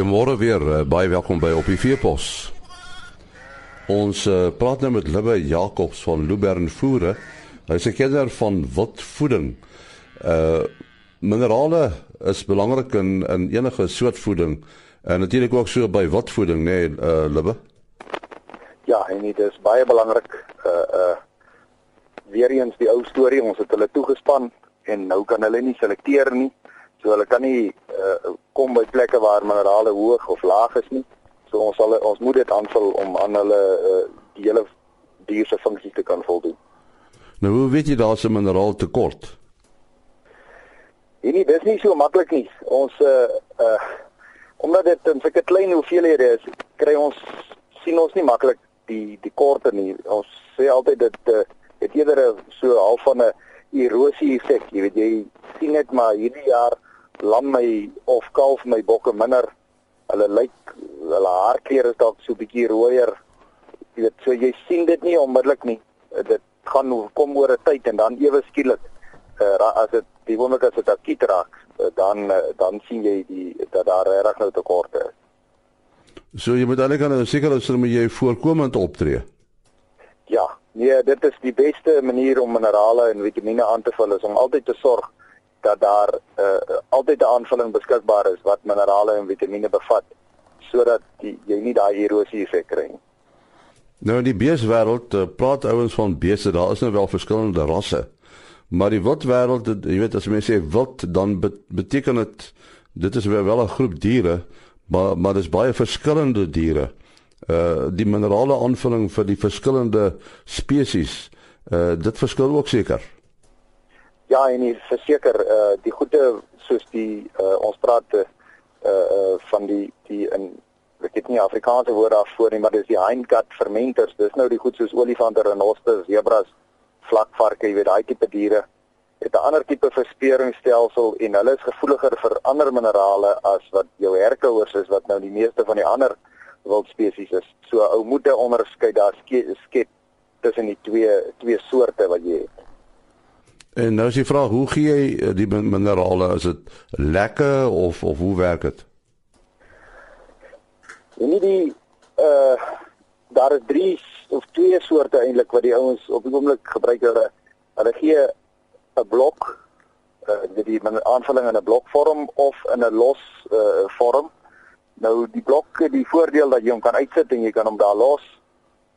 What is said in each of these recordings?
Goeiemôre weer, uh, baie welkom by op die Veepos. Ons uh, praat nou met Libbe Jacobs van Lubern Voere. Hy's 'n kenner van wildvoeding. Uh minerale is belangrik in in enige soort voeding en natuurlik ook so by wildvoeding, nê, nee, uh Libbe. Ja, en dit is baie belangrik. Uh uh weer eens die ou storie, ons het hulle toegespan en nou kan hulle nie selekteer nie. So hulle kan nie uh, kom by plekke waar minerale hoog of laag is nie. So ons sal ons moet dit aanvul om aan hulle uh, die hele dier se funksie te kan voldoen. Nou hoe weet jy daar's 'n mineraal tekort? Nee, dis nie so maklik nie. Ons uh uh omdat dit in sulke klein hoeveelhede is, kry ons sien ons nie maklik die die korte nie. Ons sê altyd dit uh, het eerder so half van 'n erosie effek. Jy weet jy sien net maar hierdie jaar lam my of kalf my bokke minder. Hulle lyk hulle haarkleur is dalk so bietjie rooier. Jy weet, so jy sien dit nie onmiddellik nie. Dit gaan kom oor 'n tyd en dan ewe skielik uh, as dit die wonderlike as dit akut raak, uh, dan uh, dan sien jy die dat daar reg nou tekorte is. So jy moet eintlik aan 'n sekere sin moet jy voorkomend optree. Ja, nee, dit is die beste manier om minerale en vitamiene aan te vul is om altyd te sorg dat daar uh, altyd 'n aanvulling beskikbaar is wat minerale en vitamiene bevat sodat die, jy nie daai erosie effek kry nie. Nou in die beeswêreld uh, praat ouens van beeste, daar is nou wel verskillende rasse. Maar die wildwêreld, jy weet as mense sê wild, dan beteken dit dit is wel 'n groep diere, maar maar dis baie verskillende diere. Uh die minerale aanvulling vir die verskillende spesies, uh dit verskil ook seker. Ja, en ek verseker uh die goede soos die uh ons praat uh uh van die die in ek het nie Afrikaanse woorde daarvoor nie, maar dis die hindgut fermenters. Dis nou die goed soos olifante, renosters, zebras, vlakvarke, jy weet daai tipe diere het 'n ander tipe versperingsstelsel en hulle is gevoeliger vir ander minerale as wat jou herkouers is wat nou die meeste van die ander wildspesies is. So ou moet 'n onderskeid daar skep tussen die twee twee soorte wat jy het. En nou is die vraag, hoe gee jy eh, die minerale? Is dit lekker of of hoe werk dit? En die uh daar is drie of twee soorte eintlik wat die ouens op die oomblik gebruik hulle hulle gee 'n blok uh die aanvulling in 'n blokvorm of in 'n los uh vorm. Nou die blok die voordeel dat jy hom kan uitsit en jy kan hom daar los,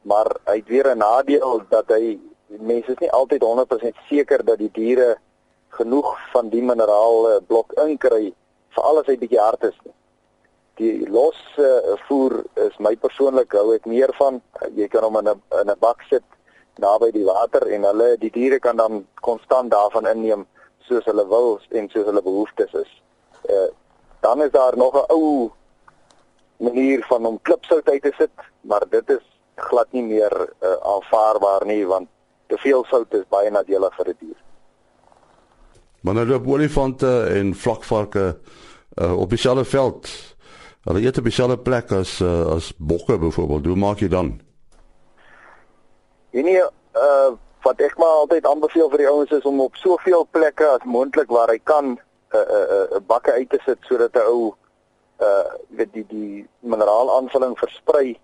maar hy het weer 'n nadeel dat hy mense is nie altyd 100% seker dat die diere genoeg van die mineraal blok inkry veral as hy bietjie hard is. Die los uh, voer is my persoonlik hou ek meer van. Jy kan hom in 'n in 'n bak sit naby die water en hulle die diere kan dan konstant daarvan inneem soos hulle wil en soos hulle behoeftes is. Uh, dan is daar nog 'n ou manier van om klipsout uit te sit, maar dit is glad nie meer uh, aanvaarbaar nie want te veel sout is baie nadelig vir 'n die dier. Maar nou loop olifante en vlakvarke uh, op dieselfde veld. Hulle eet op dieselfde plek as uh, as bokke byvoorbeeld. Hoe maak jy dan? En nie uh wat ek maar altyd aanbeveel vir die ouens is om op soveel plekke as moontlik waar hy kan 'n uh, 'n uh, uh, bakke uit te sit sodat 'n ou uh weet die die mineraal aanvulling versprei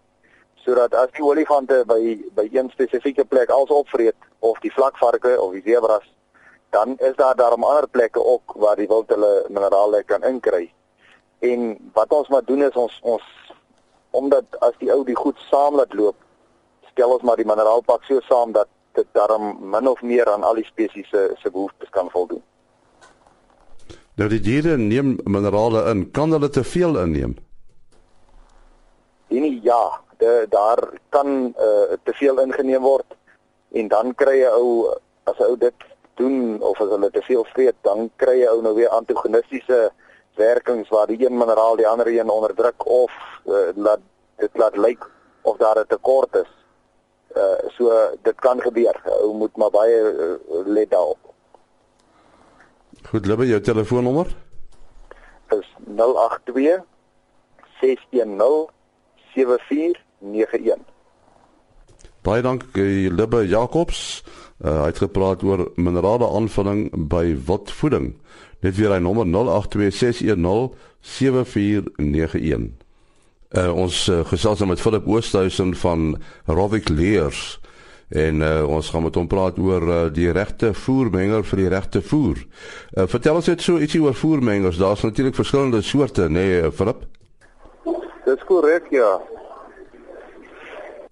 sodat as die olifante by by een spesifieke plek als opvreet of die vlakvarke of die zebras dan is daar daarom ander plekke ook waar die wild hulle minerale kan inkry. En wat ons maar doen is ons ons omdat as die ou die goed saam laat loop, stel ons maar die mineraalpak so saam dat dit daarom min of meer aan al die spesies se se behoeftes kan voldoen. Nou die diere neem minerale in, kan hulle te veel inneem? Ja, de, daar kan uh, te veel ingeneem word en dan kry jy ou as 'n ou dit doen of as hulle te veel vreet dan kry jy ou nou weer antagonistiese werkings waar die een mineraal die ander een onderdruk of uh, laat dit laat lyk of daar 'n tekort is. Uh so dit kan gebeur. Ou moet maar baie uh, let daarop. Goed, Libbe, jou telefoonnommer? Is 082 610 7491 Baie dankie Libbe Jacobs. Uh, hy het gepraat oor minerale aanvulling by wildvoeding. Net weer hy nommer 0826107491. Uh, ons uh, gesels met Philip Oosthuizen van Rovic Leers en uh, ons gaan met hom praat oor uh, die regte voermenger vir die regte voer. Uh, vertel ons net so ietsie oor voermengers. Daar's natuurlik verskillende soorte, nê, nee, Philip? Dis korrek, ja.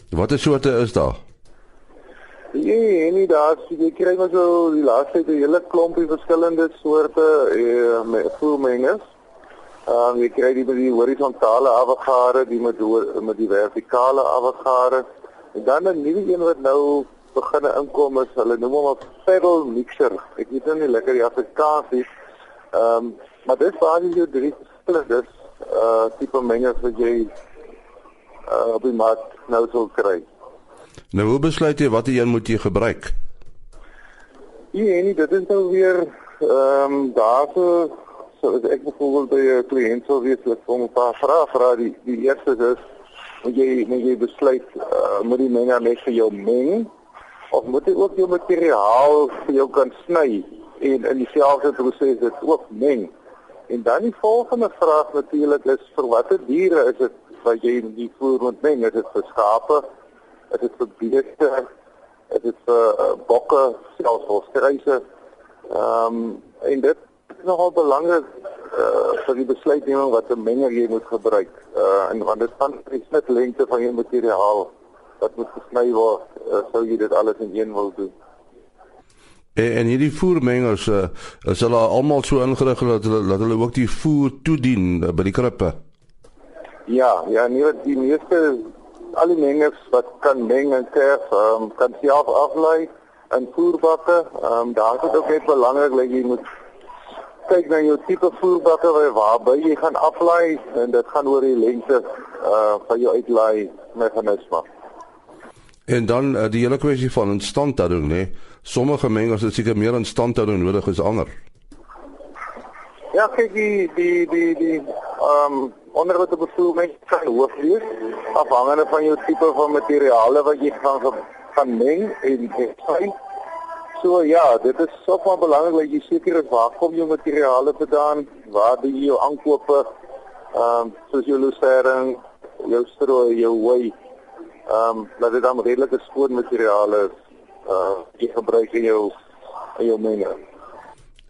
Watter soorte is daar? Nee, nee, daar's jy kry maar so die laaste tyd 'n hele klompie verskillende soorte eh voermengers. Ehm um, jy kry die met die horisontale afgare, die met met die vertikale afgare. En dan 'n nuwe een wat nou begin inkom is hulle noem hom 'n pedal mixer. Ek weet nou nie lekker die Afrikaans nie. Ehm um, maar dit basies jou drie verskillende uh tipe mengers wat jy uh op die mark nou sou kry. Nou hoe besluit jy watter een moet jy gebruik? Nee, nee, dit is nou weer ehm um, daarso so as ek byvoorbeeld by 'n kliënt sou wees wat hom 'n paar vrae vra die die eerste is moet jy moet jy besluit uh, moet die menger net vir jou meng of moet jy ook jou materiaal vir jou kan sny en in dieselfde proses dit ook meng. En dan die volgende vraag natuurlik is vir watter diere is dit wat jy die voer moet meng? Is dit vir skape? Is dit vir beeste? Is dit vir uh, bokke, selfs vir struise? Ehm um, en dit is nogal belangrik uh, vir die besluitneming wat 'n menger jy moet gebruik. Uh en want dit gaan die snitlengte van jou materiaal wat moet gesny word, uh, sou jy dit alles in een wil doen. En, en hierdie voermengers uh, is hulle almal so ingerig dat hulle dat hulle ook die voer toedien uh, by die krippe. Ja, ja, wat die meeste al die mengers wat kan meng en kerf, um, kan self aflei in voerbakke. Ehm um, daar is dit ook net belangrik dat jy moet kyk na jou tipe voerbakke waar waarby jy gaan aflei en dit gaan oor die lengte uh van jou uitlaai meganisme. En dan uh, die hele kwessie van instandhouding? Nee? Sommige mengers het seker meer instandhouding nodig as ander. Ja, kyk die die die die ehm um, onder wat 'n bevoering kan hoof wees afhangende van jou tipe van materiale wat jy gaan gaan meng en fyn. So ja, dit is so van belangrik dat jy seker is waar kom jou materiale vandaan, waar doen jy jou aankope, ehm um, soos jou lucerne, jou strooi, jou wei. Ehm um, dat dit dan redelike skoon materiale is. Uh jy gebruik in jou in jou menge.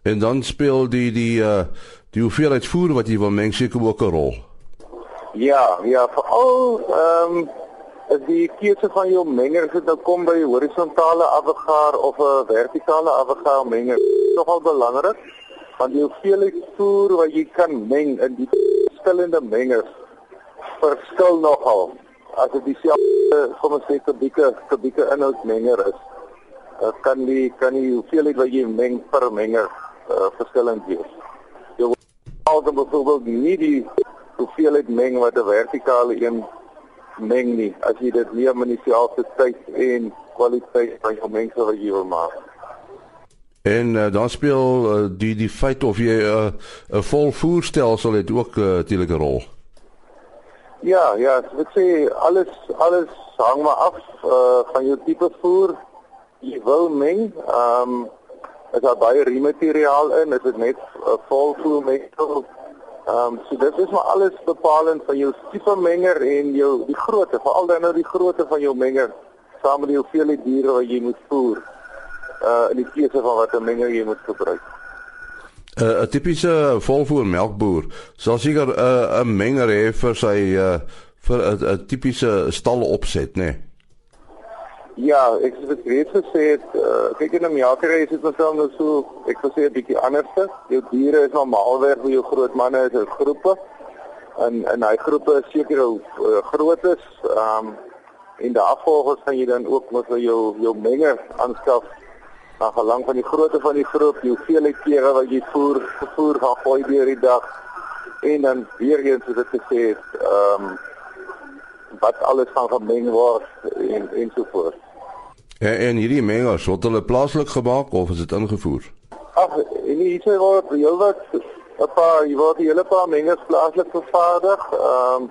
En dan speel die die uh die hoeveelheid voer wat jy wil meng seker ook 'n rol. Ja, ja, veral ehm um, die keuse van jou menger as dit nou kom by horisontale afgaar of 'n vertikale afgaar menger nogal belangrik want die hoeveelheid voer wat jy kan meng in die verskillende mengers verskil nogal as dit dieselfde kom ons sê kubieke kubieke inhoudmenger is uh, kan die kan die hoeveelheid wat jy meng per menger uh, verskillend wees. Jy wil byvoorbeeld nie die hoeveelheid meng wat 'n vertikale een meng nie as jy dit neem in dieselfde tyd en kwaliteit van jou mengsel wat jy wil maak. En uh, dan speel uh, die die feit of jy 'n uh, 'n volvoerstelsel het ook natuurlik uh, 'n rol. Ja, ja, ek sê alles alles hang maar af uh, van jou tipe voer jy wil meng. Ehm um, is daar baie riemateriaal in? Is dit net uh, volvoer mengsel? Ehm um, so dit is maar alles bepalend van jou tipe menger en jou die grootte, veral dan nou die grootte van jou menger saam met die hoeveelheid diere wat jy moet voer. Uh in die keuse van watter menger jy moet gebruik. 'n uh, tipiese volvoer melkboer sal seker 'n uh, 'n menger hê vir sy uh vir 'n 'n tipiese stal opset, né? Nee? Ja, ek het dit reeds gesê, uh, kyk in 'n melkery is dit mos nou so, ek sê 'n bietjie anderste. Jou diere is normaalweg vir jou groot manne is 'n groepe. En en hy groepe is seker hoe uh, groot is. Ehm um, en daarvolgens gaan jy dan ook vir jou jou menge aanskaf na gelang van die grootte van die groep, die hoeveelheid kere wat jy voer, voer gaan gooi deur die dag. En dan weer eens soos dit gesê het, ehm um, wat alles gaan gemeng word en ensovoorts. En, en hierdie mengers word hulle plaaslik gemaak of is dit ingevoer? Ag, en hier sê word jy wat 'n paar jy word 'n hele paar mengers plaaslik vervaardig. Ehm um,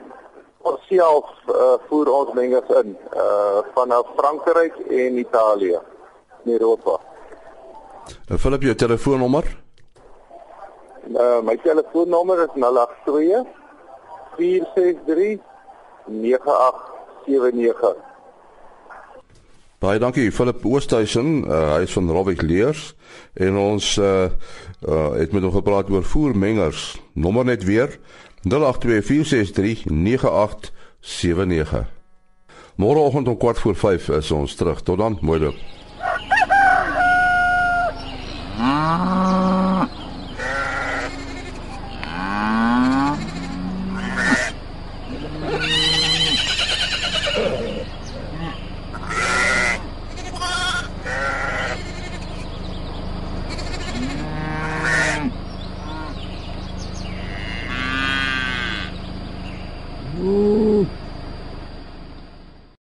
self uh, voer ons mengers in uh vanaf Frankryk en Italië in Europa. En Philip jou telefoonnommer? Uh my telefoonnommer is 082 463 9879. Baie dankie Philip Oosthuizen, uh, hy is van Robbie Leers en ons uh, uh het met hom gepraat oor voermengers. Nommer net weer 0824639879. Môreoggend om kwart voor 5 is ons terug. Tot dan, mooi loop. 啊。